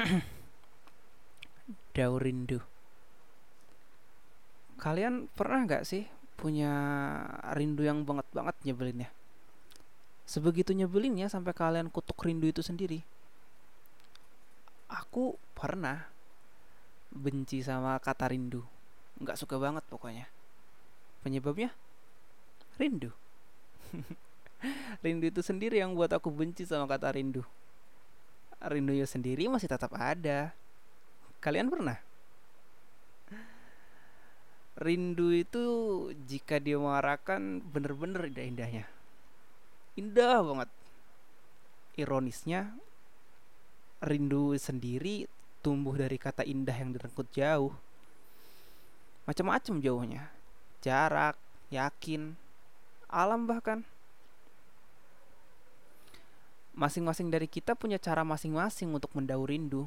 Daur rindu. Kalian pernah nggak sih punya rindu yang banget banget nyebelinnya? Sebegitu nyebelinnya sampai kalian kutuk rindu itu sendiri. Aku pernah benci sama kata rindu. Nggak suka banget pokoknya. Penyebabnya rindu. rindu itu sendiri yang buat aku benci sama kata rindu. Rindunya sendiri masih tetap ada. Kalian pernah? Rindu itu jika dia mengarahkan bener-bener indah-indahnya. Indah banget. Ironisnya, rindu sendiri tumbuh dari kata indah yang direngkut jauh. Macam-macam jauhnya. Jarak, yakin, alam bahkan. Masing-masing dari kita punya cara masing-masing untuk mendaur rindu.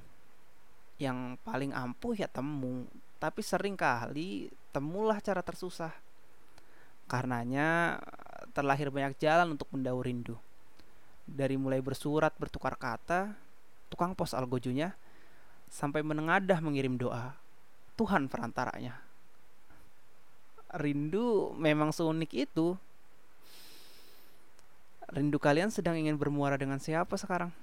Yang paling ampuh ya temu, tapi sering kali temulah cara tersusah. Karenanya terlahir banyak jalan untuk mendaur rindu. Dari mulai bersurat bertukar kata, tukang pos algojunya, sampai menengadah mengirim doa. Tuhan perantaranya. Rindu memang seunik itu. Rindu kalian sedang ingin bermuara dengan siapa sekarang?